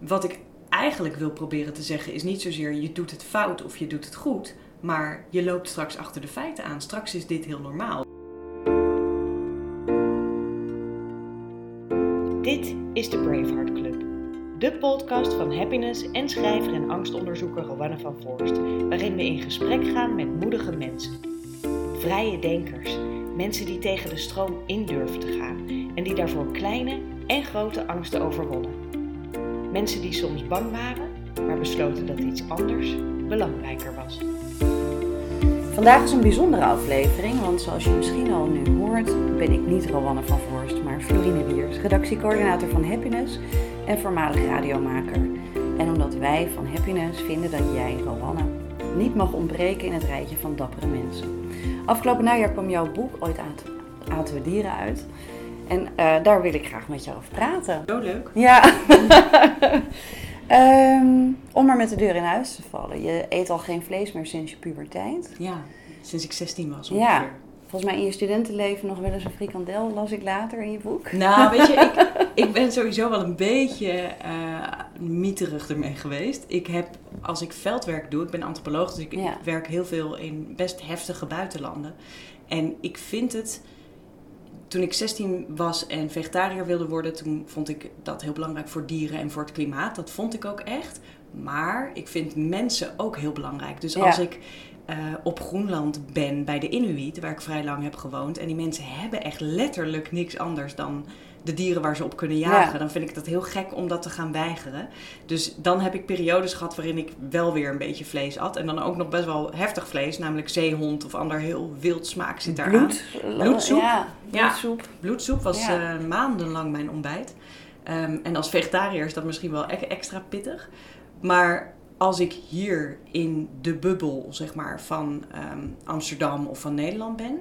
wat ik eigenlijk wil proberen te zeggen is niet zozeer je doet het fout of je doet het goed, maar je loopt straks achter de feiten aan. Straks is dit heel normaal. Dit is de Braveheart Club. De podcast van happiness en schrijver en angstonderzoeker Rowanne van Voorst, waarin we in gesprek gaan met moedige mensen. Vrije denkers, mensen die tegen de stroom in durven te gaan en die daarvoor kleine en grote angsten overwonnen. Mensen die soms bang waren, maar besloten dat iets anders belangrijker was. Vandaag is een bijzondere aflevering, want zoals je misschien al nu hoort, ben ik niet Rowanne van Voorst, maar Florine Wiers, redactiecoördinator van Happiness en voormalig radiomaker. En omdat wij van Happiness vinden dat jij, Rowanne, niet mag ontbreken in het rijtje van dappere mensen. Afgelopen najaar kwam jouw boek ooit Aten we dieren uit. En uh, daar wil ik graag met jou over praten. Zo leuk. Ja. um, om maar met de deur in huis te vallen. Je eet al geen vlees meer sinds je puberteit. Ja, sinds ik 16 was ongeveer. Ja. Volgens mij in je studentenleven nog wel eens een frikandel, las ik later in je boek. Nou, weet je, ik, ik ben sowieso wel een beetje uh, mieterig ermee geweest. Ik heb, als ik veldwerk doe, ik ben antropoloog, dus ik, Ja. ik werk heel veel in best heftige buitenlanden. En ik vind het, toen ik 16 was en vegetariër wilde worden, toen vond ik dat heel belangrijk voor dieren en voor het klimaat. Dat vond ik ook echt. Maar ik vind mensen ook heel belangrijk. Dus Ja. als ik eh, op Groenland ben bij de Inuit, waar ik vrij lang heb gewoond. En die mensen hebben echt letterlijk niks anders dan de dieren waar ze op kunnen jagen. Ja. Dan vind ik dat heel gek om dat te gaan weigeren. Dus dan heb ik periodes gehad waarin ik wel weer een beetje vlees at. En dan ook nog best wel heftig vlees, namelijk zeehond of ander heel wild smaak zit daar aan. Bloed. Bloedsoep. Ja, Ja. bloedsoep. Bloedsoep was Ja. eh, maandenlang mijn ontbijt. Ehm, en als vegetariër is dat misschien wel e- extra pittig. Maar als ik hier in de bubbel zeg maar, van ehm, Amsterdam of van Nederland ben,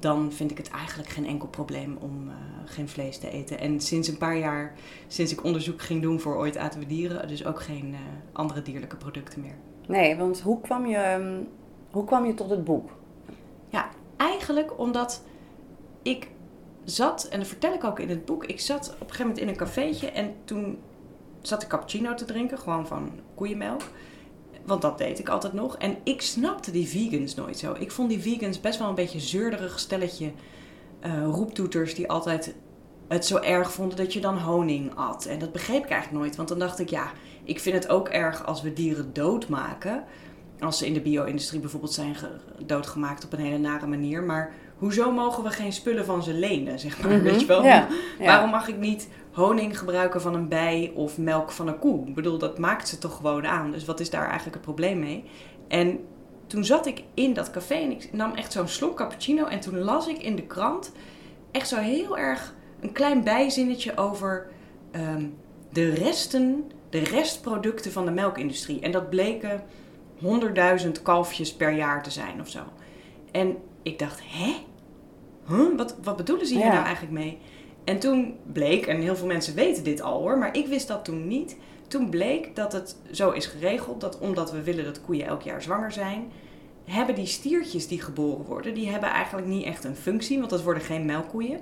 dan vind ik het eigenlijk geen enkel probleem om eh, geen vlees te eten. En sinds een paar jaar, sinds ik onderzoek ging doen voor ooit aten we dieren, dus ook geen eh, andere dierlijke producten meer. Nee, want hoe kwam je, ehm, hoe kwam je tot het boek? Ja, eigenlijk omdat ik zat, en dat vertel ik ook in het boek, ik zat op een gegeven moment in een cafeetje en toen zat ik cappuccino te drinken, gewoon van koeienmelk. Want dat deed ik altijd nog. En ik snapte die vegans nooit zo. Ik vond die vegans best wel een beetje zeurderig stelletje eh, roeptoeters die altijd het zo erg vonden dat je dan honing at. En dat begreep ik eigenlijk nooit. Want dan dacht ik, ja, ik vind het ook erg als we dieren doodmaken. Als ze in de bio-industrie bijvoorbeeld zijn ge- doodgemaakt op een hele nare manier. Maar hoezo mogen we geen spullen van ze lenen, zeg maar? Mhm, Weet je wel? ja, ja. Waarom mag ik niet honing gebruiken van een bij of melk van een koe? Ik bedoel, dat maakt ze toch gewoon aan. Dus wat is daar eigenlijk het probleem mee? En toen zat ik in dat café en ik nam echt zo'n slok cappuccino. En toen las ik in de krant echt zo heel erg een klein bijzinnetje over ehm, de resten, de restproducten van de melkindustrie. En dat bleken 100.000 kalfjes per jaar te zijn of zo. En ik dacht, hè? Huh? Wat, wat bedoelen ze hier Ja. nou eigenlijk mee? En toen bleek, en heel veel mensen weten dit al hoor, maar ik wist dat toen niet. Toen bleek dat het zo is geregeld dat omdat we willen dat koeien elk jaar zwanger zijn, hebben die stiertjes die geboren worden, die hebben eigenlijk niet echt een functie, want dat worden geen melkkoeien.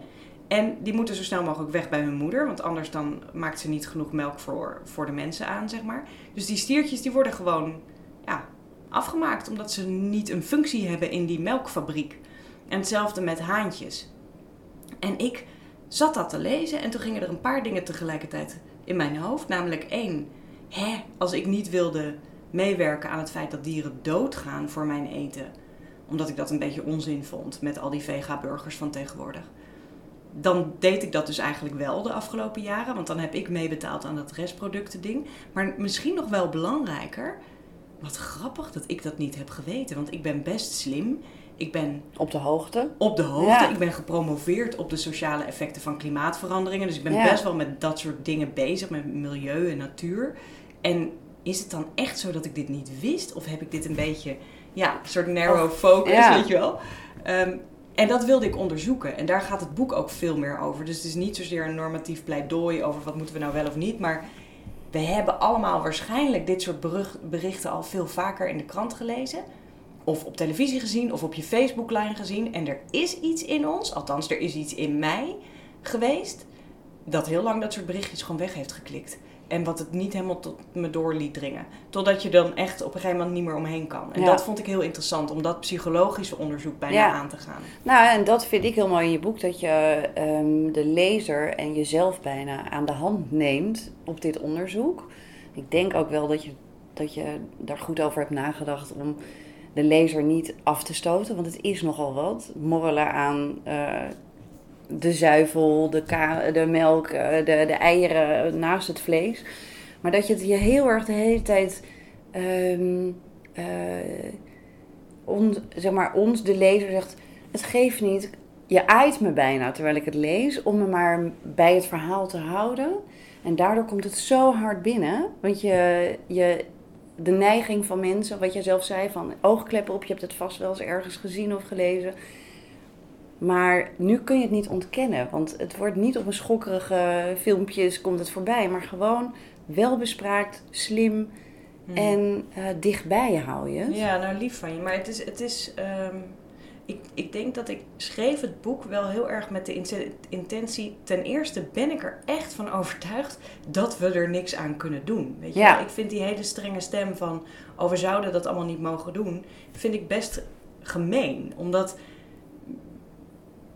En die moeten zo snel mogelijk weg bij hun moeder, want anders dan maakt ze niet genoeg melk voor, voor de mensen aan, zeg maar. Dus die stiertjes die worden gewoon ja, afgemaakt, omdat ze niet een functie hebben in die melkfabriek. En hetzelfde met haantjes. En ik zat dat te lezen en toen gingen er een paar dingen tegelijkertijd in mijn hoofd. Namelijk één, hè, als ik niet wilde meewerken aan het feit dat dieren doodgaan voor mijn eten, omdat ik dat een beetje onzin vond met al die vega-burgers van tegenwoordig. Dan deed ik dat dus eigenlijk wel de afgelopen jaren, want dan heb ik meebetaald aan dat restproducten ding. Maar misschien nog wel belangrijker, wat grappig dat ik dat niet heb geweten, want ik ben best slim. Ik ben Op de hoogte. op de hoogte. Ja. Ik ben gepromoveerd op de sociale effecten van klimaatveranderingen. Dus ik ben Ja. best wel met dat soort dingen bezig, met milieu en natuur. En is het dan echt zo dat ik dit niet wist? Of heb ik dit een beetje, ja, een soort narrow focus, ja. weet je wel? Ehm, en dat wilde ik onderzoeken. En daar gaat het boek ook veel meer over. Dus het is niet zozeer een normatief pleidooi over wat moeten we nou wel of niet. Maar we hebben allemaal waarschijnlijk dit soort berichten al veel vaker in de krant gelezen. Of op televisie gezien, of op je Facebooklijn gezien. En er is iets in ons, althans er is iets in mij geweest, dat heel lang dat soort berichtjes gewoon weg heeft geklikt. En wat het niet helemaal tot me door liet dringen. Totdat je dan echt op een gegeven moment niet meer omheen kan. En Ja. dat vond ik heel interessant, om dat psychologische onderzoek bijna Ja. aan te gaan. Nou, en dat vind ik heel mooi in je boek, dat je ehm, de lezer en jezelf bijna aan de hand neemt op dit onderzoek. Ik denk ook wel dat je, dat je daar goed over hebt nagedacht om de lezer niet af te stoten, want het is nogal wat. Morrelen aan eh, de zuivel, de, de melk, eh, de, de eieren naast het vlees. Maar dat je het je heel erg de hele tijd... eh, ons, zeg maar, ons, de lezer, zegt... Het geeft niet, je aait me bijna terwijl ik het lees... om me maar bij het verhaal te houden. En daardoor komt het zo hard binnen. Want je, je, de neiging van mensen, wat jij zelf zei... van oogkleppen op, je hebt het vast wel eens ergens gezien of gelezen... Maar nu kun je het niet ontkennen, want het wordt niet op een schokkerige filmpjes komt het voorbij, maar gewoon wel bespraakt, slim en eh, dichtbij je hou je. het. Ja, nou lief van je. Maar het is. Het is ehm, ik, ik denk dat ik schreef het boek wel heel erg met de in- intentie. Ten eerste ben ik er echt van overtuigd dat we er niks aan kunnen doen. Weet je? Ja. Ik vind die hele strenge stem van. Oh, we zouden dat allemaal niet mogen doen. Vind ik best gemeen. Omdat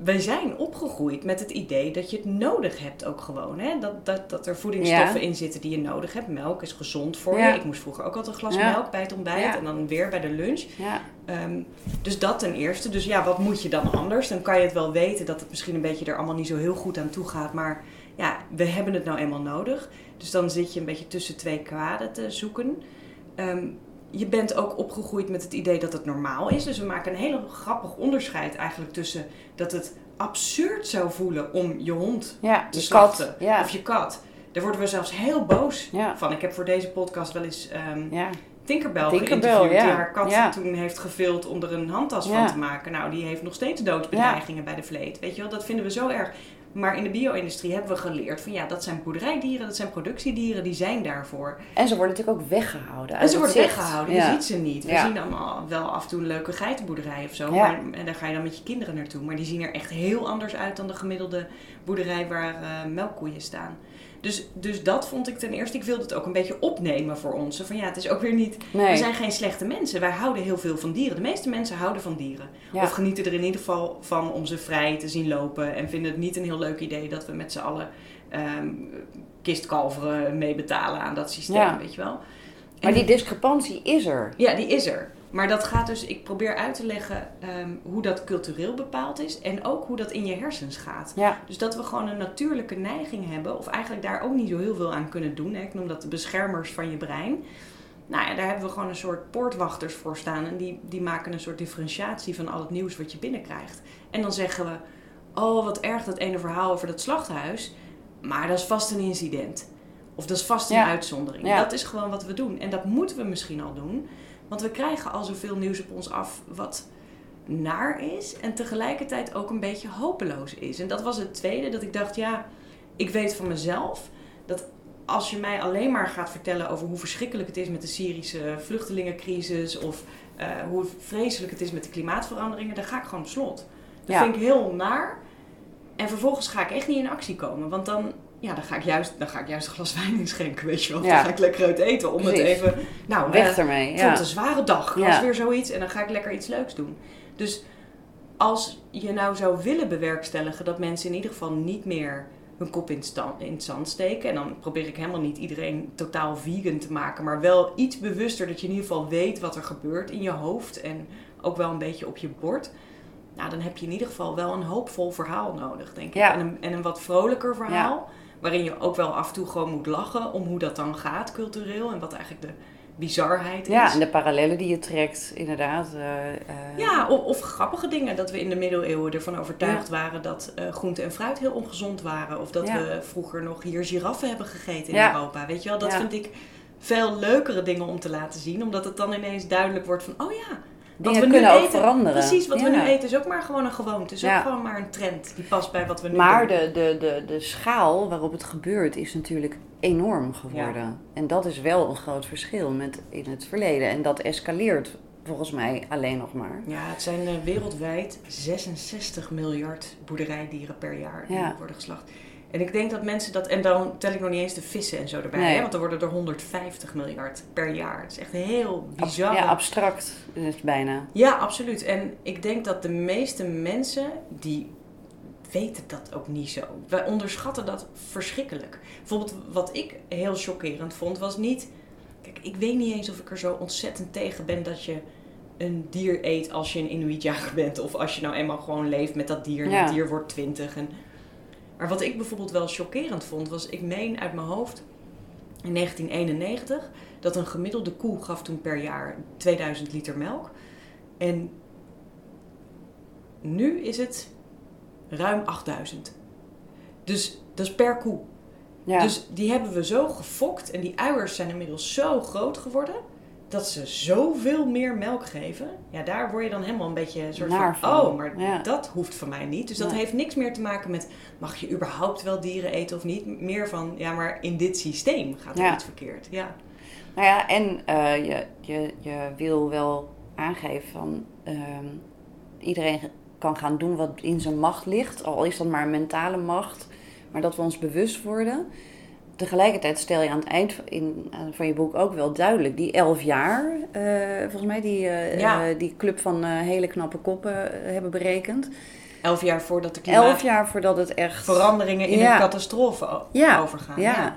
wij zijn opgegroeid met het idee dat je het nodig hebt ook gewoon. Hè? Dat, dat, dat er voedingsstoffen Ja. in zitten die je nodig hebt. Melk is gezond voor Ja. je. Ik moest vroeger ook altijd een glas Ja. melk bij het ontbijt. En dan weer bij de lunch. Ja, Ehm, dus dat ten eerste. Dus ja, wat moet je dan anders? Dan kan je het wel weten dat het misschien een beetje er allemaal niet zo heel goed aan toe gaat. Maar ja, we hebben het nou eenmaal nodig. Dus dan zit je een beetje tussen twee kwaden te zoeken. Ehm, je bent ook opgegroeid met het idee dat het normaal is. Dus we maken een heel grappig onderscheid eigenlijk tussen dat het absurd zou voelen om je hond ja te je slachten. kat. Ja. Of je kat. Daar worden we zelfs heel boos Ja. van. Ik heb voor deze podcast wel eens ehm, ja, Tinkerbell, Tinkerbell, geïnterviewd. Die haar kat toen heeft gevild om er een handtas van te maken. Nou, die heeft nog steeds doodsbedreigingen bij de vleet. Weet je wel, dat vinden we zo erg. Maar in de bio-industrie hebben we geleerd van ja, dat zijn boerderijdieren, dat zijn productiedieren, die zijn daarvoor. En ze worden natuurlijk ook weggehouden. En ze worden zicht. weggehouden, Ja. je ziet ze niet. We Ja. zien allemaal wel af en toe een leuke geitenboerderij of zo. Ja. Maar, en daar ga je dan met je kinderen naartoe. Maar die zien er echt heel anders uit dan de gemiddelde boerderij waar eh, melkkoeien staan. Dus, dus dat vond ik ten eerste. Ik wilde het ook een beetje opnemen voor ons. Van ja, het is ook weer niet. Nee. We zijn geen slechte mensen. Wij houden heel veel van dieren. De meeste mensen houden van dieren. Ja. Of genieten er in ieder geval van om ze vrij te zien lopen. En vinden het niet een heel leuk idee dat we met z'n allen ehm kistkalveren mee betalen aan dat systeem. Ja. Weet je wel. Maar En- die discrepantie is er. ja, die is er. Maar dat gaat dus, ik probeer uit te leggen ehm, hoe dat cultureel bepaald is en ook hoe dat in je hersens gaat. Ja, Dus dat we gewoon een natuurlijke neiging hebben, of eigenlijk daar ook niet zo heel veel aan kunnen doen. Hè. Ik noem dat de beschermers van je brein. Nou ja, daar hebben we gewoon een soort poortwachters voor staan. En die, die maken een soort differentiatie van al het nieuws wat je binnenkrijgt. En dan zeggen we, oh wat erg dat ene verhaal over dat slachthuis. Maar dat is vast een incident. Of dat is vast een Ja. uitzondering. Ja. Dat is gewoon wat we doen. En dat moeten we misschien al doen. Want we krijgen al zoveel nieuws op ons af wat naar is. En tegelijkertijd ook een beetje hopeloos is. En dat was het tweede. Dat ik dacht, ja, ik weet van mezelf dat als je mij alleen maar gaat vertellen over hoe verschrikkelijk het is met de Syrische vluchtelingencrisis of eh, hoe vreselijk het is met de klimaatveranderingen, dan ga ik gewoon op slot. Dat Ja. vind ik heel naar. En vervolgens ga ik echt niet in actie komen. Want dan, ja, dan, ga, ik juist, dan ga ik juist een glas wijn inschenken, weet je wel. Of Ja. Dan ga ik lekker uit eten om Precies. het even... Nou, weg eh, ermee. ik vond het Ja. een zware dag. Ja. was weer zoiets. En dan ga ik lekker iets leuks doen. Dus als je nou zou willen bewerkstelligen dat mensen in ieder geval niet meer hun kop in, stand, in het zand steken. En dan probeer ik helemaal niet iedereen totaal vegan te maken. Maar wel iets bewuster dat je in ieder geval weet wat er gebeurt in je hoofd. En ook wel een beetje op je bord. Nou, dan heb je in ieder geval wel een hoopvol verhaal nodig, denk ik. Ja. En, een, en een wat vrolijker verhaal. Waarin je ook wel af en toe gewoon moet lachen om hoe dat dan gaat cultureel. En wat eigenlijk de bizarheid is. Ja, en de parallellen die je trekt, inderdaad. eh, eh, Ja, of, of grappige dingen. Dat we in de middeleeuwen ervan overtuigd waren dat eh, groente en fruit heel ongezond waren. Of dat Ja. we vroeger nog hier giraffen hebben gegeten in Ja. Europa. Weet je wel, dat vind ik veel leukere dingen om te laten zien. Omdat het dan ineens duidelijk wordt van, oh ja. Wat Dingen we nu kunnen ook eten- veranderen. Precies, wat we nu eten is ook maar gewoon een gewoonte. Het is Ja. ook gewoon maar een trend die past bij wat we nu Maar doen. de, de, de, de schaal waarop het gebeurt is natuurlijk enorm geworden. En dat is wel een groot verschil met in het verleden. En dat escaleert volgens mij alleen nog maar. Ja, het zijn eh, wereldwijd 66 miljard boerderijdieren per jaar die worden geslacht. En ik denk dat mensen dat, en dan tel ik nog niet eens de vissen en zo erbij, Nee. hè, want er worden er 150 miljard per jaar. Het is echt heel bizar. Ja, abstract is het bijna. Ja, absoluut. En ik denk dat de meeste mensen die weten dat ook niet zo. Wij onderschatten dat verschrikkelijk. Bijvoorbeeld wat ik heel chockerend vond was niet. Kijk, ik weet niet eens of ik er zo ontzettend tegen ben dat je een dier eet als je een Inuitjager bent. Of als je nou eenmaal gewoon leeft met dat dier en Ja. dat dier wordt 20. En... Maar wat ik bijvoorbeeld wel chockerend vond was, ik meen uit mijn hoofd in 1991 dat een gemiddelde koe gaf toen per jaar 2000 liter melk. En nu is het ruim 8000. Dus dat is per koe. Ja. Dus die hebben we zo gefokt en die uiers zijn inmiddels zo groot geworden dat ze zoveel meer melk geven. Ja, daar word je dan helemaal een beetje een soort Naar van, van. oh, maar Ja. dat hoeft van mij niet. Dus dat Ja. heeft niks meer te maken met mag je überhaupt wel dieren eten of niet. Meer van, ja, maar in dit systeem gaat er Ja. iets verkeerd. Ja. Nou ja, en eh, je, je, je wil wel aangeven van ehm, iedereen kan gaan doen wat in zijn macht ligt, al is dat maar mentale macht, maar dat we ons bewust worden. Tegelijkertijd stel je aan het eind in, eh, van je boek ook wel duidelijk die elf jaar, eh, volgens mij die, eh, Ja. die club van hele knappe koppen hebben berekend. Elf jaar voordat de Elf jaar voordat het echt klimaatveranderingen in Ja. een catastrofe Ja, overgaan. Ja.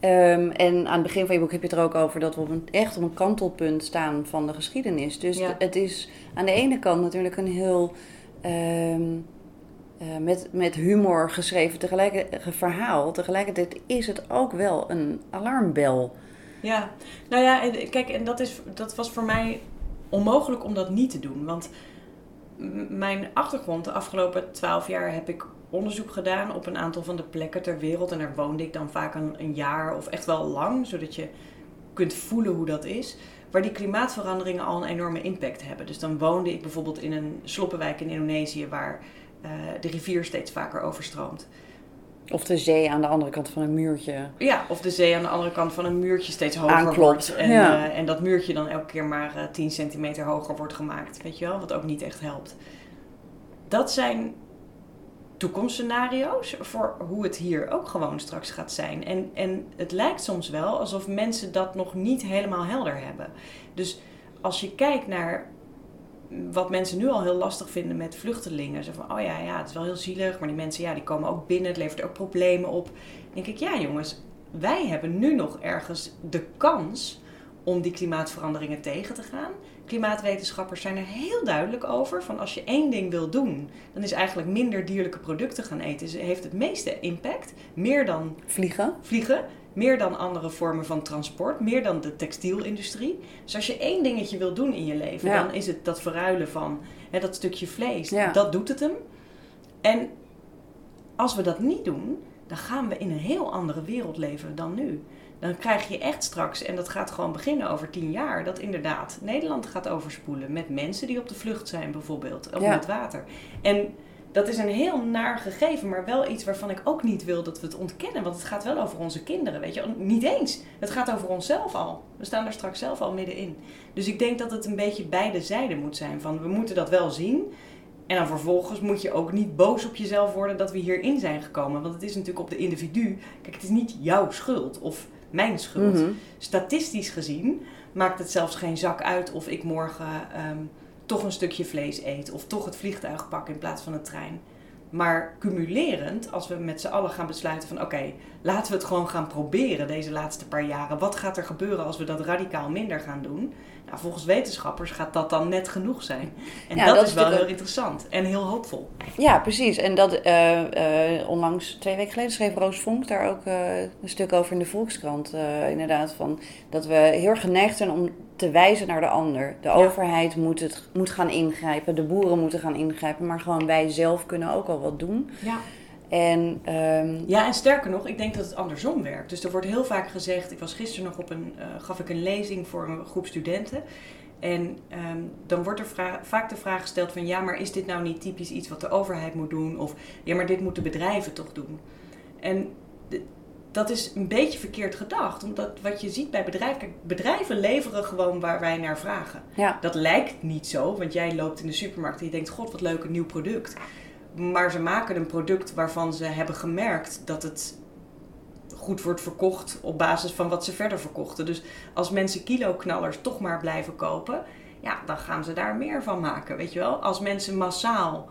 Ehm, en aan het begin van je boek heb je het er ook over dat we op een, echt op een kantelpunt staan van de geschiedenis. Dus het is aan de ene kant natuurlijk een heel ehm, eh, met, met humor geschreven tegelijk, verhaal. Tegelijkertijd is het ook wel een alarmbel. Ja, nou ja, kijk, en dat, is, dat was voor mij onmogelijk om dat niet te doen. Want mijn achtergrond, de afgelopen twaalf jaar, heb ik onderzoek gedaan op een aantal van de plekken ter wereld. En daar woonde ik dan vaak een, een jaar of echt wel lang, zodat je kunt voelen hoe dat is. Waar die klimaatveranderingen al een enorme impact hebben. Dus dan woonde ik bijvoorbeeld in een sloppenwijk in Indonesië, waar de rivier steeds vaker overstroomt. Of de zee aan de andere kant van een muurtje. Ja, of de zee aan de andere kant van een muurtje steeds hoger Aanklopt, wordt. En, ja. eh, en dat muurtje dan elke keer maar eh 10 centimeter hoger wordt gemaakt. Weet je wel, wat ook niet echt helpt. Dat zijn toekomstscenario's voor hoe het hier ook gewoon straks gaat zijn. En, en het lijkt soms wel alsof mensen dat nog niet helemaal helder hebben. Dus als je kijkt naar wat mensen nu al heel lastig vinden met vluchtelingen. Zo van, oh ja, ja, het is wel heel zielig, maar die mensen ja, die komen ook binnen. Het levert ook problemen op. Dan denk ik, ja jongens, wij hebben nu nog ergens de kans om die klimaatveranderingen tegen te gaan. Klimaatwetenschappers zijn er heel duidelijk over. Van als je één ding wil doen, dan is eigenlijk minder dierlijke producten gaan eten. Ze heeft het meeste impact. Meer dan Vliegen. vliegen, meer dan andere vormen van transport, meer dan de textielindustrie. Dus als je één dingetje wil doen in je leven, Ja. dan is het dat verruilen van hè, dat stukje vlees. Ja. Dat doet het hem. En als we dat niet doen, dan gaan we in een heel andere wereld leven dan nu. Dan krijg je echt straks, en dat gaat gewoon beginnen over tien jaar, dat inderdaad Nederland gaat overspoelen met mensen die op de vlucht zijn, bijvoorbeeld, of Ja. met water. En dat is een heel naar gegeven, maar wel iets waarvan ik ook niet wil dat we het ontkennen. Want het gaat wel over onze kinderen, weet je. Niet eens. Het gaat over onszelf al. We staan daar straks zelf al middenin. Dus ik denk dat het een beetje beide zijden moet zijn. Van we moeten dat wel zien. En dan vervolgens moet je ook niet boos op jezelf worden dat we hierin zijn gekomen. Want het is natuurlijk op de individu. Kijk, het is niet jouw schuld of mijn schuld. Mhm. Statistisch gezien maakt het zelfs geen zak uit of ik morgen ehm, toch een stukje vlees eet. Of toch het vliegtuig pak in plaats van de trein. Maar cumulerend, als we met z'n allen gaan besluiten van oké, laten we het gewoon gaan proberen deze laatste paar jaren. Wat gaat er gebeuren als we dat radicaal minder gaan doen? Nou, volgens wetenschappers gaat dat dan net genoeg zijn. En Ja, dat, dat is wel heel interessant en heel hoopvol. Ja, precies. En dat eh, eh, onlangs, twee weken geleden, schreef Roos Vonk daar ook eh, een stuk over in de Volkskrant. inderdaad, van dat we heel erg geneigd zijn om te wijzen naar de ander. De overheid moet, het, moet gaan ingrijpen, de boeren moeten gaan ingrijpen, maar gewoon wij zelf kunnen ook al wat doen. Ja. En ehm, Ja, en sterker nog, ik denk dat het andersom werkt. Dus er wordt heel vaak gezegd, ik was gisteren nog op een, eh, gaf ik een lezing voor een groep studenten. En ehm, dan wordt er vaak de vraag gesteld van, ja, maar is dit nou niet typisch iets wat de overheid moet doen? Of, ja, maar dit moeten bedrijven toch doen? En dat is een beetje verkeerd gedacht. Omdat wat je ziet bij bedrijven, kijk, bedrijven leveren gewoon waar wij naar vragen. ja, Dat lijkt niet zo, want jij loopt in de supermarkt en je denkt, god wat leuk, een nieuw product. Maar ze maken een product waarvan ze hebben gemerkt dat het goed wordt verkocht op basis van wat ze verder verkochten. Dus als mensen kiloknallers toch maar blijven kopen, ja, dan gaan ze daar meer van maken, weet je wel. Als mensen massaal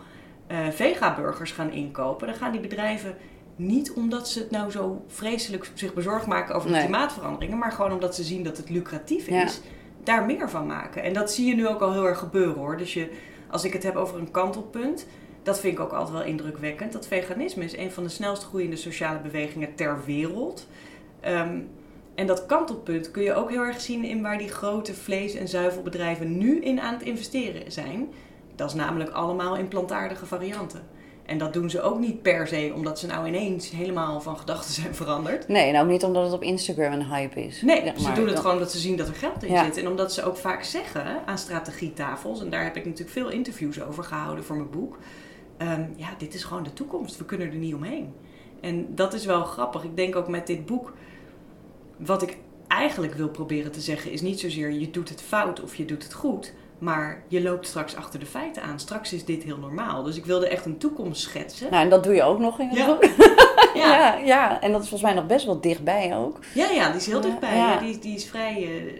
uh, vega-burgers gaan inkopen, dan gaan die bedrijven niet omdat ze het nou zo vreselijk zich bezorgd maken over de klimaatveranderingen, maar gewoon omdat ze zien dat het lucratief is, daar meer van maken. En dat zie je nu ook al heel erg gebeuren hoor. Dus je, als ik het heb over een kantelpunt, dat vind ik ook altijd wel indrukwekkend. Dat veganisme is een van de snelst groeiende sociale bewegingen ter wereld. Ehm, en dat kantelpunt kun je ook heel erg zien in waar die grote vlees- en zuivelbedrijven nu in aan het investeren zijn. Dat is namelijk allemaal in plantaardige varianten. En dat doen ze ook niet per se omdat ze nou ineens helemaal van gedachten zijn veranderd. Nee, en ook niet omdat het op Instagram een hype is. Nee, ze doen het gewoon omdat ze zien dat er geld in zit. En omdat ze ook vaak zeggen aan strategietafels, en daar heb ik natuurlijk veel interviews over gehouden voor mijn boek. Ehm, ja, dit is gewoon de toekomst. We kunnen er niet omheen. En dat is wel grappig. Ik denk ook met dit boek, wat ik eigenlijk wil proberen te zeggen, is niet zozeer je doet het fout of je doet het goed. Maar je loopt straks achter de feiten aan. Straks is dit heel normaal. Dus ik wilde echt een toekomst schetsen. Nou, en dat doe je ook nog in het boek. ja. ja. ja, en dat is volgens mij nog best wel dichtbij ook. Ja, ja, die is heel dichtbij. Ja. die, die is vrij, uh,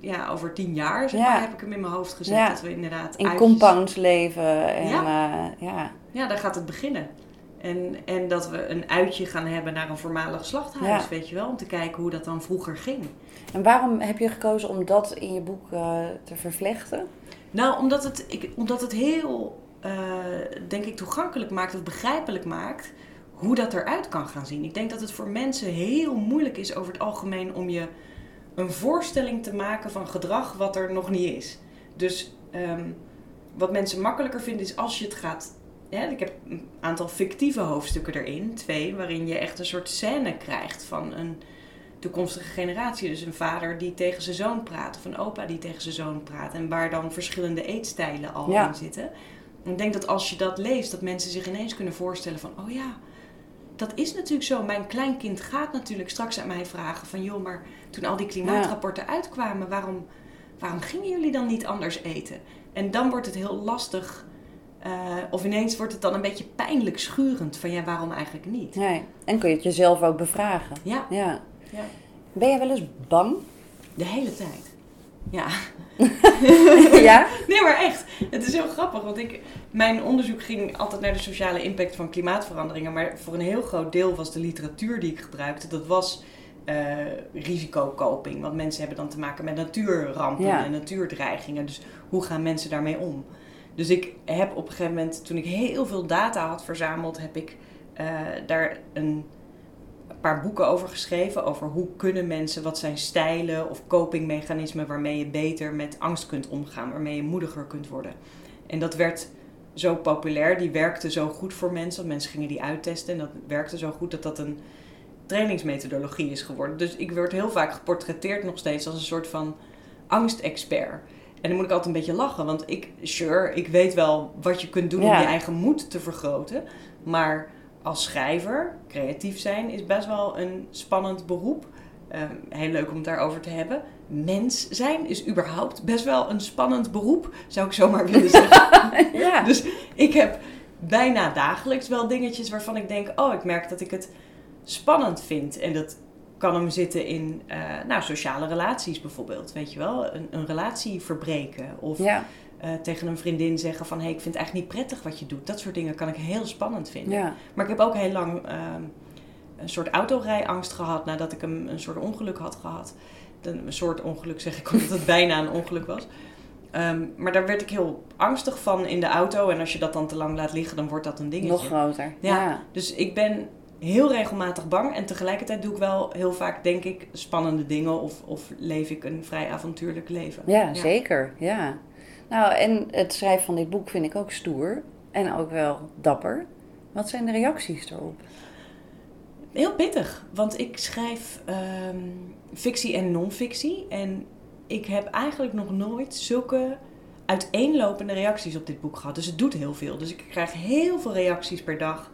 ja, over tien jaar zeg maar, heb ik hem in mijn hoofd gezet. Dat we inderdaad in compounds leven. En, ja. Uh, ja. ja, daar gaat het beginnen. En, en dat we een uitje gaan hebben naar een voormalig slachthuis, weet je wel. Om te kijken hoe dat dan vroeger ging. En waarom heb je gekozen om dat in je boek uh, te vervlechten? Nou, omdat het, ik, omdat het heel, uh, denk ik, toegankelijk maakt of begrijpelijk maakt hoe dat eruit kan gaan zien. Ik denk dat het voor mensen heel moeilijk is over het algemeen om je een voorstelling te maken van gedrag wat er nog niet is. Dus um, wat mensen makkelijker vinden is als je het gaat. Ja, ik heb een aantal fictieve hoofdstukken erin, twee, waarin je echt een soort scène krijgt van een toekomstige generatie. Dus een vader die tegen zijn zoon praat, of een opa die tegen zijn zoon praat. En waar dan verschillende eetstijlen al in zitten. En ik denk dat als je dat leest, dat mensen zich ineens kunnen voorstellen van, oh ja, dat is natuurlijk zo. Mijn kleinkind gaat natuurlijk straks aan mij vragen van, joh, maar toen al die klimaatrapporten uitkwamen, waarom, waarom gingen jullie dan niet anders eten? En dan wordt het heel lastig. Uh, of ineens wordt het dan een beetje pijnlijk schurend van ja, waarom eigenlijk niet? Nee. En kun je het jezelf ook bevragen. Ja. ja. ja. Ben je wel eens bang? De hele tijd. Ja. ja? Nee, maar echt. Het is heel grappig, want ik, mijn onderzoek ging altijd naar de sociale impact van klimaatveranderingen. Maar voor een heel groot deel was de literatuur die ik gebruikte, dat was uh, risicokoping. Want mensen hebben dan te maken met natuurrampen en natuurdreigingen. Dus hoe gaan mensen daarmee om? Dus ik heb op een gegeven moment, toen ik heel veel data had verzameld, heb ik uh, daar een paar boeken over geschreven. Over hoe kunnen mensen, wat zijn stijlen of copingmechanismen waarmee je beter met angst kunt omgaan, waarmee je moediger kunt worden. En dat werd zo populair, die werkte zo goed voor mensen. Mensen gingen die uittesten en dat werkte zo goed dat dat een trainingsmethodologie is geworden. Dus ik word heel vaak geportretteerd nog steeds als een soort van angstexpert. En dan moet ik altijd een beetje lachen, want ik, sure, ik weet wel wat je kunt doen om je eigen moed te vergroten. Maar als schrijver, creatief zijn, is best wel een spannend beroep. Ehm, heel leuk om het daarover te hebben. Mens zijn is überhaupt best wel een spannend beroep, zou ik zomaar willen zeggen. ja. Dus ik heb bijna dagelijks wel dingetjes waarvan ik denk: oh, ik merk dat ik het spannend vind. En dat kan hem zitten in uh, nou, sociale relaties bijvoorbeeld. Weet je wel, een, een relatie verbreken. Of uh, tegen een vriendin zeggen van... hé, hey, ik vind het eigenlijk niet prettig wat je doet. Dat soort dingen kan ik heel spannend vinden. Ja. Maar ik heb ook heel lang uh, een soort autorijangst gehad... nadat ik een, een soort ongeluk had gehad. Een, soort ongeluk zeg ik, omdat het bijna een ongeluk was. Um, maar daar werd ik heel angstig van in de auto. En als je dat dan te lang laat liggen, dan wordt dat een dingetje. Nog groter. Ja, ja. Dus ik ben heel regelmatig bang. En tegelijkertijd doe ik wel heel vaak, denk ik, spannende dingen. Of, of leef ik een vrij avontuurlijk leven. Ja, zeker. Ja. Nou, en het schrijven van dit boek vind ik ook stoer. En ook wel dapper. Wat zijn de reacties erop? Heel pittig. Want ik schrijf ehm, fictie en non-fictie. En ik heb eigenlijk nog nooit zulke uiteenlopende reacties op dit boek gehad. Dus het doet heel veel. Dus ik krijg heel veel reacties per dag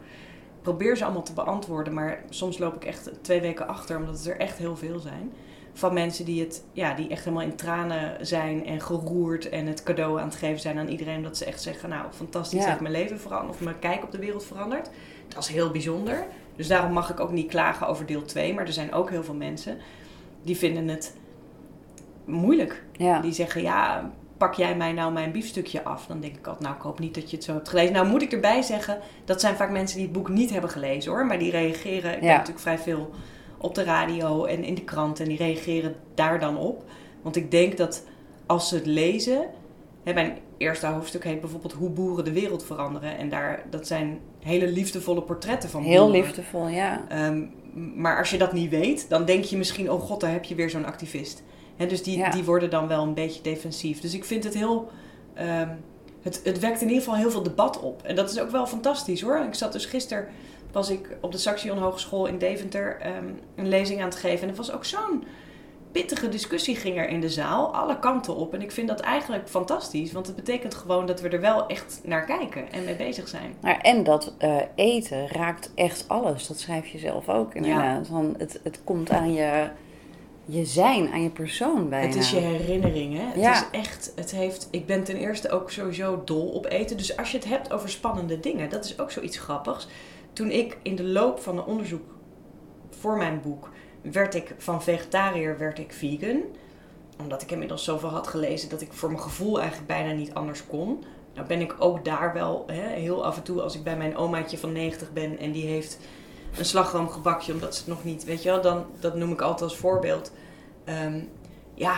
probeer ze allemaal te beantwoorden. Maar soms loop ik echt twee weken achter, omdat het er echt heel veel zijn. van mensen die, het, ja, die echt helemaal in tranen zijn en geroerd en het cadeau aan het geven zijn aan iedereen. Dat ze echt zeggen, nou fantastisch, Ja. heeft mijn leven veranderd of mijn kijk op de wereld veranderd. Dat is heel bijzonder. Dus daarom mag ik ook niet klagen over deel 2. Maar er zijn ook heel veel mensen die vinden het moeilijk. Ja. Die zeggen, ja, pak jij mij nou mijn biefstukje af? Dan denk ik altijd, nou, ik hoop niet dat je het zo hebt gelezen. Nou, moet ik erbij zeggen, dat zijn vaak mensen die het boek niet hebben gelezen, hoor. Maar die reageren, ik ben natuurlijk vrij veel op de radio en in de krant. En die reageren daar dan op. Want ik denk dat als ze het lezen... Hè, mijn eerste hoofdstuk heet bijvoorbeeld Hoe boeren de wereld veranderen. En daar, dat zijn hele liefdevolle portretten van Heel boeren. liefdevol, ja. Ehm, maar als je dat niet weet, dan denk je misschien, oh god, daar heb je weer zo'n activist. Dus die, Ja. die worden dan wel een beetje defensief. Dus ik vind het heel. ehm, het, het wekt in ieder geval heel veel debat op. En dat is ook wel fantastisch hoor. Ik zat dus gisteren, was ik op de Saxion Hogeschool in Deventer ehm, een lezing aan het geven. En het was ook zo'n pittige discussie ging er in de zaal, alle kanten op. En ik vind dat eigenlijk fantastisch, want het betekent gewoon dat we er wel echt naar kijken en mee bezig zijn. En dat eh, eten raakt echt alles. Dat schrijf je zelf ook inderdaad. Van het, het komt aan je, je zijn, aan je persoon bijna. Het is je herinnering, hè? Het Ja. is echt, het heeft, ik ben ten eerste ook sowieso dol op eten. Dus als je het hebt over spannende dingen, dat is ook zoiets grappigs. Toen ik in de loop van een onderzoek voor mijn boek, werd ik van vegetariër, werd ik vegan. Omdat ik inmiddels zoveel had gelezen dat ik voor mijn gevoel eigenlijk bijna niet anders kon. Nou ben ik ook daar wel hè, heel af en toe, als ik bij mijn omaatje van 90 ben en die heeft een slagroomgebakje omdat ze het nog niet, weet je wel, dan dat noem ik altijd als voorbeeld. Ehm, ja,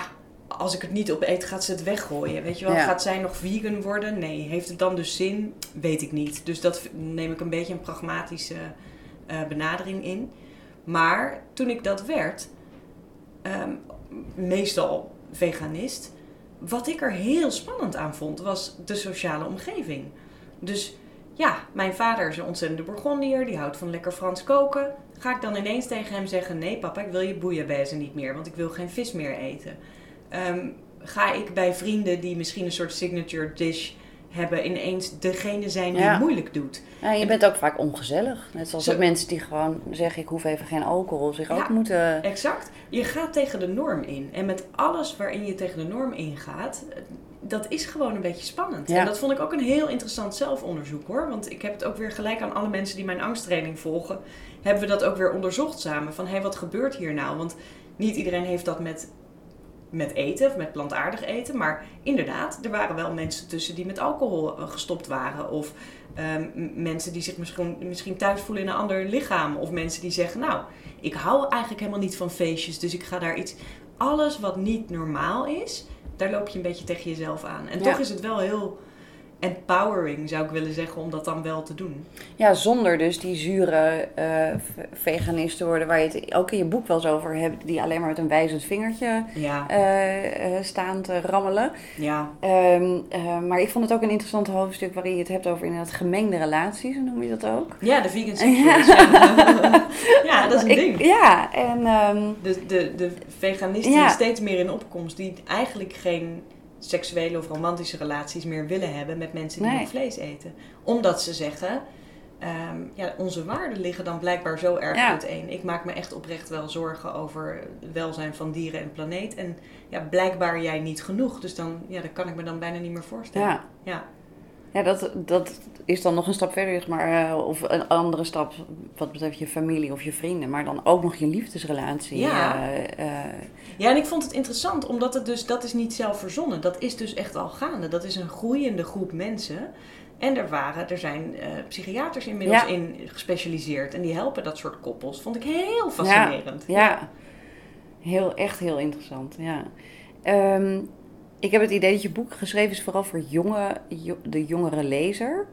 als ik het niet op eet, gaat ze het weggooien. Weet je wel, Ja. gaat zij nog vegan worden? Nee. Heeft het dan dus zin? Weet ik niet. Dus dat neem ik een beetje een pragmatische eh, benadering in. Maar toen ik dat werd, ehm, meestal veganist, wat ik er heel spannend aan vond, was de sociale omgeving. Dus ja, mijn vader is een ontzettende Bourgondier, die houdt van lekker Frans koken. Ga ik dan ineens tegen hem zeggen: Nee, papa, ik wil je bouillabaisse niet meer, want ik wil geen vis meer eten. Ehm, ga ik bij vrienden die misschien een soort signature dish hebben, ineens degene zijn die Ja. het moeilijk doet? Ja, je bent ook vaak ongezellig. Net zoals Zo- mensen die gewoon zeggen ik hoef even geen alcohol, zich Ja. ook moeten... Exact. Je gaat tegen de norm in. En met alles waarin je tegen de norm ingaat, dat is gewoon een beetje spannend. Ja. En dat vond ik ook een heel interessant zelfonderzoek hoor. Want ik heb het ook weer gelijk aan alle mensen die mijn angsttraining volgen, hebben we dat ook weer onderzocht samen. Van hé, hey, wat gebeurt hier nou? Want niet iedereen heeft dat met, met eten of met plantaardig eten. Maar inderdaad, er waren wel mensen tussen die met alcohol eh, gestopt waren. Of ehm, mensen die zich misschien, misschien thuis voelen in een ander lichaam. Of mensen die zeggen, nou, ik hou eigenlijk helemaal niet van feestjes, dus ik ga daar iets. Alles wat niet normaal is, daar loop je een beetje tegen jezelf aan. En Ja. toch is het wel heel empowering, zou ik willen zeggen, om dat dan wel te doen. Ja, zonder dus die zure v- veganist te worden, waar je het ook in je boek wel eens over hebt, die alleen maar met een wijzend vingertje Ja, eh, eh, staan te rammelen. ja, Ehm, eh, maar ik vond het ook een interessant hoofdstuk waarin je het hebt over inderdaad gemengde relaties, noem je dat ook? ja de vegan sexuals. Ja. ja, dat is een Ik- ding. Ja, en ehm, De, de, de veganisten Ja. steeds meer in opkomst, die eigenlijk geen seksuele of romantische relaties meer willen hebben met mensen die Nee. nog vlees eten. Omdat ze zeggen, ehm, ja, onze waarden liggen dan blijkbaar zo erg Ja. uiteen. Ik maak me echt oprecht wel zorgen over het welzijn van dieren en planeet. En ja, blijkbaar jij niet genoeg. Dus dan, ja, dat kan ik me dan bijna niet meer voorstellen. ja. Ja. Ja, dat, dat is dan nog een stap verder, zeg maar. eh, of een andere stap wat betreft je familie of je vrienden. Maar dan ook nog je liefdesrelatie. Ja. eh, eh, Ja, en ik vond het interessant, omdat het dus, dat is niet zelf verzonnen. Dat is dus echt al gaande. Dat is een groeiende groep mensen. En er waren, er zijn psychiaters inmiddels Ja. in gespecialiseerd. En die helpen dat soort koppels. Vond ik heel fascinerend. ja, heel, echt heel interessant. Ja. Ehm, ik heb het idee dat je boek geschreven is vooral voor jonge, jo- de jongere lezer.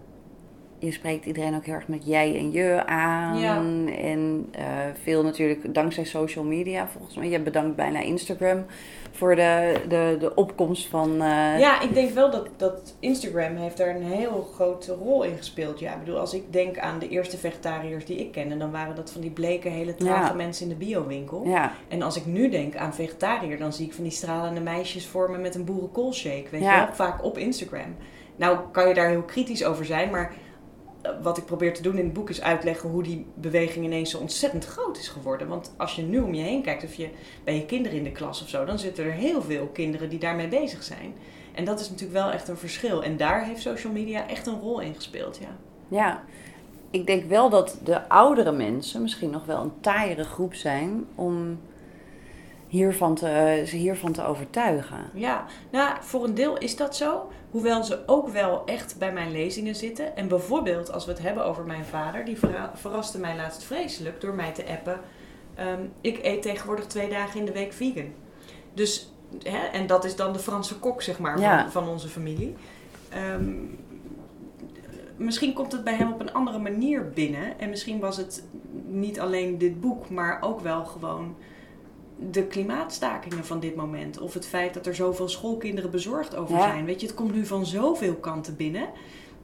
Je spreekt iedereen ook heel erg met jij en je aan. Ja. En eh, veel natuurlijk dankzij social media volgens mij. Je bedankt bijna Instagram voor de, de, de opkomst van... eh, Ja, ik denk wel dat, dat Instagram heeft daar een heel grote rol in gespeeld. Ja, ik bedoel, als ik denk aan de eerste vegetariërs die ik kende, dan waren dat van die bleke, hele trage Ja. mensen in de biowinkel. ja. En als ik nu denk aan vegetariër, dan zie ik van die stralende meisjes voor me met een boerenkoolshake. Weet Ja. je wel? Vaak op Instagram. Nou kan je daar heel kritisch over zijn, maar wat ik probeer te doen in het boek is uitleggen hoe die beweging ineens zo ontzettend groot is geworden. Want als je nu om je heen kijkt, of je bij je kinderen in de klas of zo, dan zitten er heel veel kinderen die daarmee bezig zijn. En dat is natuurlijk wel echt een verschil. En daar heeft social media echt een rol in gespeeld, ja. Ja, ik denk wel dat de oudere mensen misschien nog wel een taaiere groep zijn om hiervan te, ze hiervan te overtuigen. Ja, nou, voor een deel is dat zo. Hoewel ze ook wel echt bij mijn lezingen zitten. En bijvoorbeeld als we het hebben over mijn vader, die verra- verraste mij laatst vreselijk door mij te appen. ehm, ik eet tegenwoordig twee dagen in de week vegan. Dus, hè, en dat is dan de Franse kok, zeg maar, Ja. van, van onze familie. Ehm, misschien komt het bij hem op een andere manier binnen. En misschien was het niet alleen dit boek, maar ook wel gewoon de klimaatstakingen van dit moment. Of het feit dat er zoveel schoolkinderen bezorgd over Ja. zijn. Weet je, het komt nu van zoveel kanten binnen.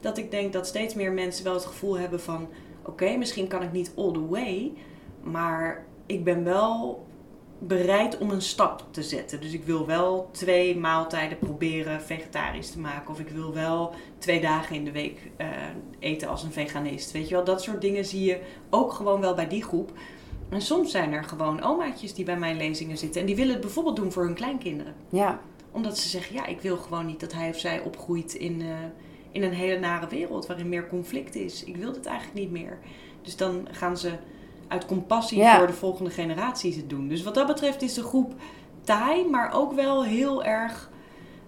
Dat ik denk dat steeds meer mensen wel het gevoel hebben van... Oké, misschien kan ik niet all the way. Maar ik ben wel bereid om een stap te zetten. Dus ik wil wel twee maaltijden proberen vegetarisch te maken. Of ik wil wel twee dagen in de week eh, eten als een veganist. Weet je wel, dat soort dingen zie je ook gewoon wel bij die groep. En soms zijn er gewoon omaatjes die bij mijn lezingen zitten. En die willen het bijvoorbeeld doen voor hun kleinkinderen. Ja, Omdat ze zeggen, ja, ik wil gewoon niet dat hij of zij opgroeit in, eh, in een hele nare wereld waarin meer conflict is. Ik wil dit eigenlijk niet meer. Dus dan gaan ze uit compassie Ja. voor de volgende generaties het doen. Dus wat dat betreft is de groep taai, maar ook wel heel erg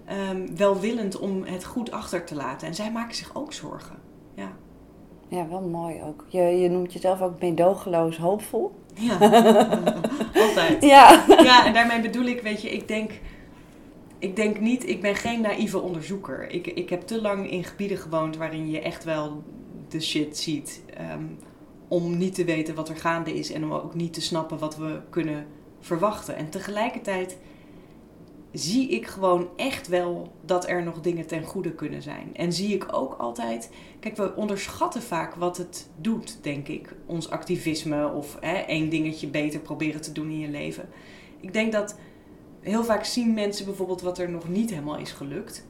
ehm, welwillend om het goed achter te laten. En zij maken zich ook zorgen. Ja. ja wel mooi ook. Je, je noemt jezelf ook meedogenloos hoopvol. Ja, altijd. Ja. Ja, en daarmee bedoel ik, weet je, ik denk, ik denk niet, ik ben geen naïeve onderzoeker. Ik, ik heb te lang in gebieden gewoond waarin je echt wel de shit ziet. ehm, om niet te weten wat er gaande is en om ook niet te snappen wat we kunnen verwachten. En tegelijkertijd zie ik gewoon echt wel dat er nog dingen ten goede kunnen zijn. En zie ik ook altijd. Kijk, we onderschatten vaak wat het doet, denk ik. Ons activisme of hè, één dingetje beter proberen te doen in je leven. Ik denk dat heel vaak zien mensen bijvoorbeeld wat er nog niet helemaal is gelukt.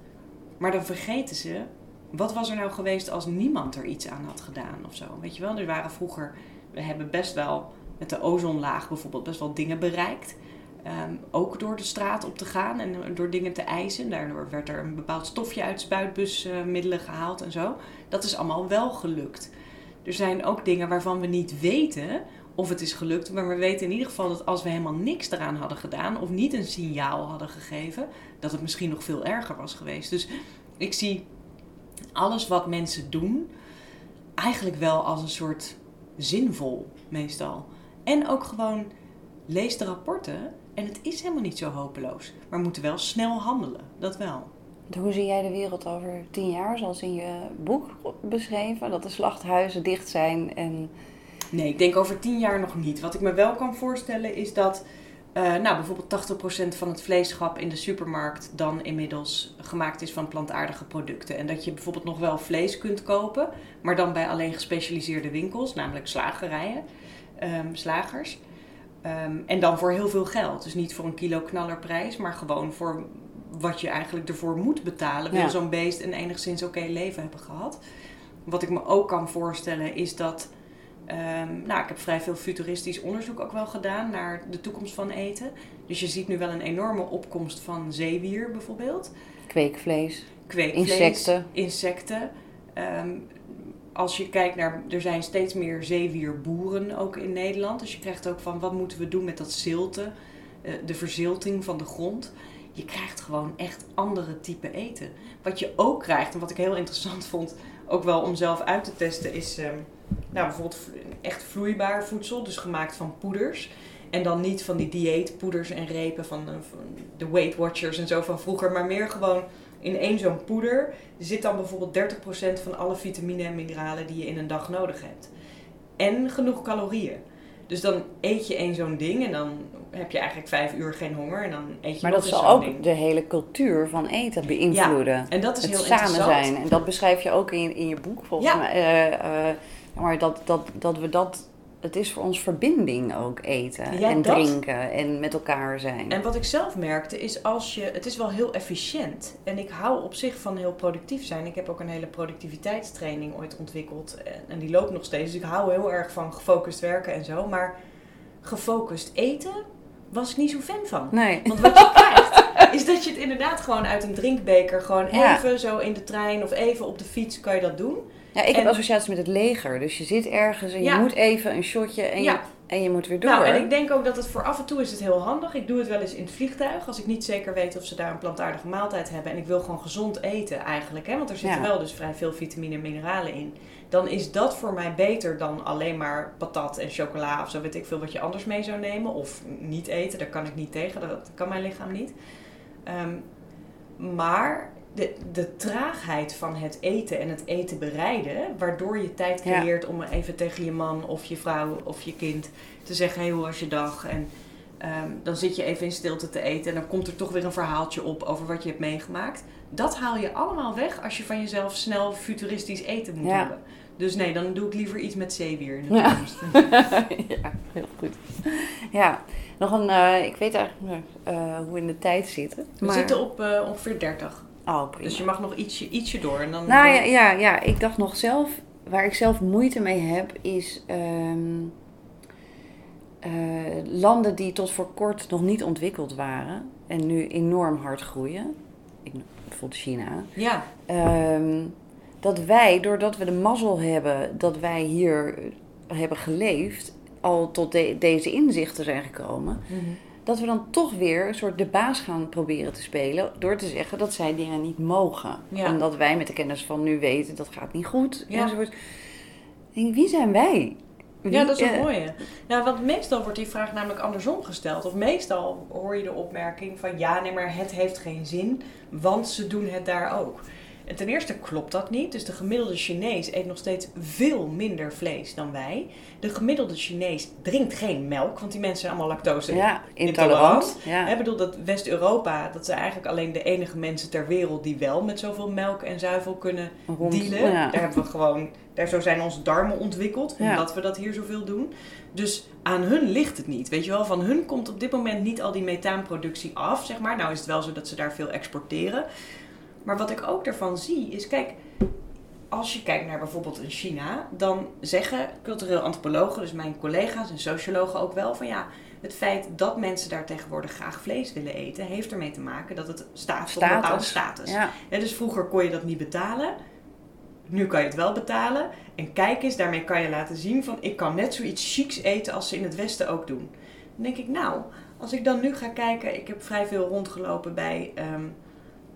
Maar dan vergeten ze. Wat was er nou geweest als niemand er iets aan had gedaan of zo? Weet je wel, er waren vroeger. We hebben best wel met de ozonlaag bijvoorbeeld best wel dingen bereikt. Ehm, ook door de straat op te gaan en door dingen te eisen. Daardoor werd er een bepaald stofje uit spuitbusmiddelen gehaald en zo. Dat is allemaal wel gelukt. Er zijn ook dingen waarvan we niet weten of het is gelukt. Maar we weten in ieder geval dat als we helemaal niks eraan hadden gedaan... of niet een signaal hadden gegeven... dat het misschien nog veel erger was geweest. Dus ik zie alles wat mensen doen... eigenlijk wel als een soort zinvol meestal. En ook gewoon lees de rapporten... En het is helemaal niet zo hopeloos. Maar we moeten wel snel handelen. Dat wel. Hoe zie jij de wereld over tien jaar, zoals in je boek beschreven? Dat de slachthuizen dicht zijn en... Nee, ik denk over tien jaar nog niet. Wat ik me wel kan voorstellen is dat... eh, nou, bijvoorbeeld 80% van het vleeschap in de supermarkt dan inmiddels gemaakt is van plantaardige producten. En dat je bijvoorbeeld nog wel vlees kunt kopen, maar dan bij alleen gespecialiseerde winkels, namelijk slagerijen, ehm, slagers. Ehm, en dan voor heel veel geld. Dus niet voor een kilo knallerprijs, maar gewoon voor wat je eigenlijk ervoor moet betalen. Wil Ja. zo'n beest een enigszins oké leven hebben gehad. Wat ik me ook kan voorstellen is dat. ehm, nou, ik heb vrij veel futuristisch onderzoek ook wel gedaan naar de toekomst van eten. Dus je ziet nu wel een enorme opkomst van zeewier bijvoorbeeld. Kweekvlees. Kweekvlees, Insecten. insecten. Ehm, als je kijkt naar, er zijn steeds meer zeewierboeren ook in Nederland. Dus je krijgt ook van, wat moeten we doen met dat zilten, eh, de verzilting van de grond. Je krijgt gewoon echt andere type eten. Wat je ook krijgt, en wat ik heel interessant vond, ook wel om zelf uit te testen, is ehm, nou, bijvoorbeeld echt vloeibaar voedsel, dus gemaakt van poeders. En dan niet van die dieetpoeders en repen van, eh, van de Weight Watchers en zo van vroeger, maar meer gewoon in één zo'n poeder zit dan bijvoorbeeld 30% van alle vitamine en mineralen die je in een dag nodig hebt. En genoeg calorieën. Dus dan eet je één zo'n ding en dan heb je eigenlijk vijf uur geen honger en dan eet je Maar dat zal ook ding. de hele cultuur van eten beïnvloeden. En dat is het heel samen interessant. zijn. En dat beschrijf je ook in, in je boek volgens Ja. mij. Eh, maar dat, dat, dat we dat het is voor ons verbinding ook eten Ja, en dat. drinken en met elkaar zijn. En wat ik zelf merkte is als je, het is wel heel efficiënt. En ik hou op zich van heel productief zijn. Ik heb ook een hele productiviteitstraining ooit ontwikkeld. En, die loopt nog steeds. Dus ik hou heel erg van gefocust werken en zo. Maar gefocust eten was ik niet zo fan van. Nee. Want wat je krijgt, is dat je het inderdaad gewoon uit een drinkbeker, gewoon Ja. even zo in de trein of even op de fiets kan je dat doen. Ja, ik heb associaties met het leger. Dus je zit ergens en je moet even een shotje en, Ja. je, en je moet weer door. Nou, en ik denk ook dat het voor af en toe is het heel handig. Ik doe het wel eens in het vliegtuig. Als ik niet zeker weet of ze daar een plantaardige maaltijd hebben. En ik wil gewoon gezond eten eigenlijk. Hè? Want er zitten Ja. wel dus vrij veel vitamine en mineralen in. Dan is dat voor mij beter dan alleen maar patat en chocola of zo weet ik veel wat je anders mee zou nemen. Of niet eten, daar kan ik niet tegen. Dat kan mijn lichaam niet. Ehm, maar de, de traagheid van het eten en het eten bereiden, waardoor je tijd Ja. creëert om even tegen je man of je vrouw of je kind te zeggen: hey, hoe was je dag? En ehm, dan zit je even in stilte te eten en dan komt er toch weer een verhaaltje op over wat je hebt meegemaakt. Dat haal je allemaal weg als je van jezelf snel futuristisch eten moet Ja. hebben. Dus nee, dan doe ik liever iets met zeewier in de Ja. toekomst. ja, heel goed. Ja, nog een, eh, ik weet eigenlijk eh, hoe we in de tijd zitten. We maar- zitten op eh, ongeveer 30. Oh, prima. Dus je mag nog ietsje, ietsje door. En dan, Nou ja, ja, ja, ik dacht nog zelf, waar ik zelf moeite mee heb, is ehm, eh, landen die tot voor kort nog niet ontwikkeld waren en nu enorm hard groeien. Ik, bijvoorbeeld China. ja. Ehm, dat wij, doordat we de mazzel hebben dat wij hier hebben geleefd, al tot de- deze inzichten zijn gekomen, dat we dan toch weer een soort de baas gaan proberen te spelen. Door te zeggen dat zij dingen niet mogen. Ja. Omdat wij met de kennis van nu weten dat gaat niet goed. Ja. Enzovoort. Denk, wie zijn wij? Wie- Ja, dat is een eh, mooie. Nou, want meestal wordt die vraag namelijk andersom gesteld. Of meestal hoor je de opmerking van ja, nee, maar het heeft geen zin, want ze doen het daar ook. En ten eerste klopt dat niet. Dus de gemiddelde Chinees eet nog steeds veel minder vlees dan wij. De gemiddelde Chinees drinkt geen melk, want die mensen zijn allemaal lactose Ja, intolerant. Ja. Ik bedoel dat West-Europa, dat zijn eigenlijk alleen de enige mensen ter wereld die wel met zoveel melk en zuivel kunnen Rond- dealen. ja. Daar hebben we gewoon, daar zo zijn onze darmen ontwikkeld, Ja. omdat we dat hier zoveel doen. Dus aan hun ligt het niet. Weet je wel, van hun komt op dit moment niet al die methaanproductie af, zeg maar. Nou is het wel zo dat ze daar veel exporteren. Maar wat ik ook daarvan zie is, kijk, als je kijkt naar bijvoorbeeld in China, dan zeggen cultureel antropologen, dus mijn collega's en sociologen ook wel, van ja, het feit dat mensen daar tegenwoordig graag vlees willen eten, heeft ermee te maken dat het staat voor een bepaalde status. Ja. Hè, dus vroeger kon je dat niet betalen. Nu kan je het wel betalen. En kijk eens, daarmee kan je laten zien van ik kan net zoiets chics eten als ze in het Westen ook doen. Dan denk ik, nou, als ik dan nu ga kijken, ik heb vrij veel rondgelopen bij ehm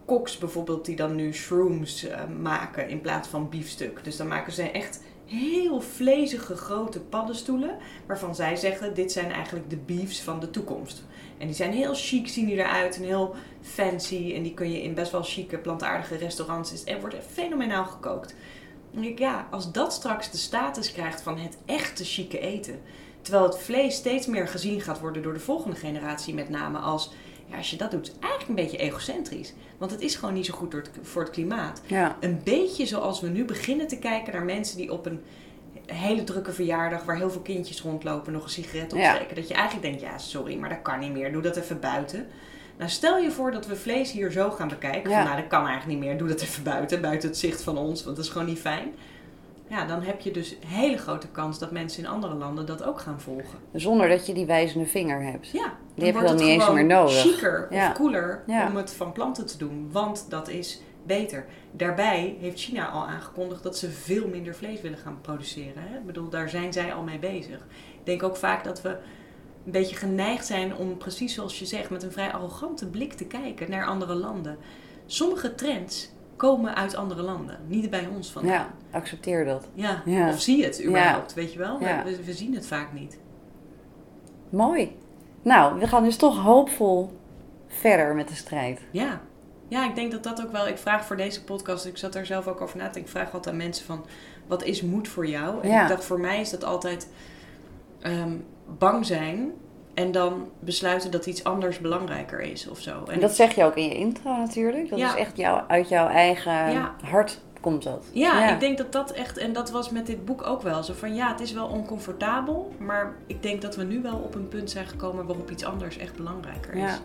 koks bijvoorbeeld, die dan nu shrooms eh, maken in plaats van biefstuk. Dus dan maken ze echt heel vlezige grote paddenstoelen, waarvan zij zeggen, dit zijn eigenlijk de beefs van de toekomst. En die zijn heel chic, zien die eruit en heel fancy. En die kun je in best wel chique, plantaardige restaurants. En wordt fenomenaal gekookt. Denk ik, ja, als dat straks de status krijgt van het echte chique eten. Terwijl het vlees steeds meer gezien gaat worden door de volgende generatie, met name als. Ja, als je dat doet, is eigenlijk een beetje egocentrisch. Want het is gewoon niet zo goed voor het klimaat. Ja. Een beetje zoals we nu beginnen te kijken naar mensen die op een hele drukke verjaardag, waar heel veel kindjes rondlopen, nog een sigaret Ja. opsteken. Dat je eigenlijk denkt, ja, sorry, maar dat kan niet meer. Doe dat even buiten. Nou, stel je voor dat we vlees hier zo gaan bekijken. Ja. Van, nou, dat kan eigenlijk niet meer. Doe dat even buiten, buiten het zicht van ons, want dat is gewoon niet fijn. Ja, dan heb je dus een hele grote kans dat mensen in andere landen dat ook gaan volgen. Zonder dat je die wijzende vinger hebt. Ja, Die heb je dan niet eens meer nodig. chiquer Ja. of cooler Ja. om het van planten te doen, want dat is beter. Daarbij heeft China al aangekondigd dat ze veel minder vlees willen gaan produceren. Hè? Ik bedoel, daar zijn zij al mee bezig. Ik denk ook vaak dat we een beetje geneigd zijn om, precies zoals je zegt, met een vrij arrogante blik te kijken naar andere landen. Sommige trends komen uit andere landen, niet bij ons vandaan. Ja, accepteer dat. Ja. Ja. Of zie het überhaupt, weet je wel? Ja. We, we zien het vaak niet. Mooi. Nou, we gaan dus toch hoopvol verder met de strijd. Ja. ja, ik denk dat dat ook wel. Ik vraag voor deze podcast, ik zat daar zelf ook over na te denken. Ik vraag altijd aan mensen van: wat is moed voor jou? En ik dacht, voor mij is dat altijd ehm, bang zijn en dan besluiten dat iets anders belangrijker is of zo. En dat zeg je ook in je intro natuurlijk. Dat Ja. is echt jou, uit jouw eigen Ja. hart komt dat. Ja, ik denk dat dat echt, en dat was met dit boek ook wel zo van ja, het is wel oncomfortabel, maar ik denk dat we nu wel op een punt zijn gekomen waarop iets anders echt belangrijker is. Ja.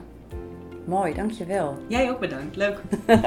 Mooi, dankjewel. Jij ook bedankt, leuk.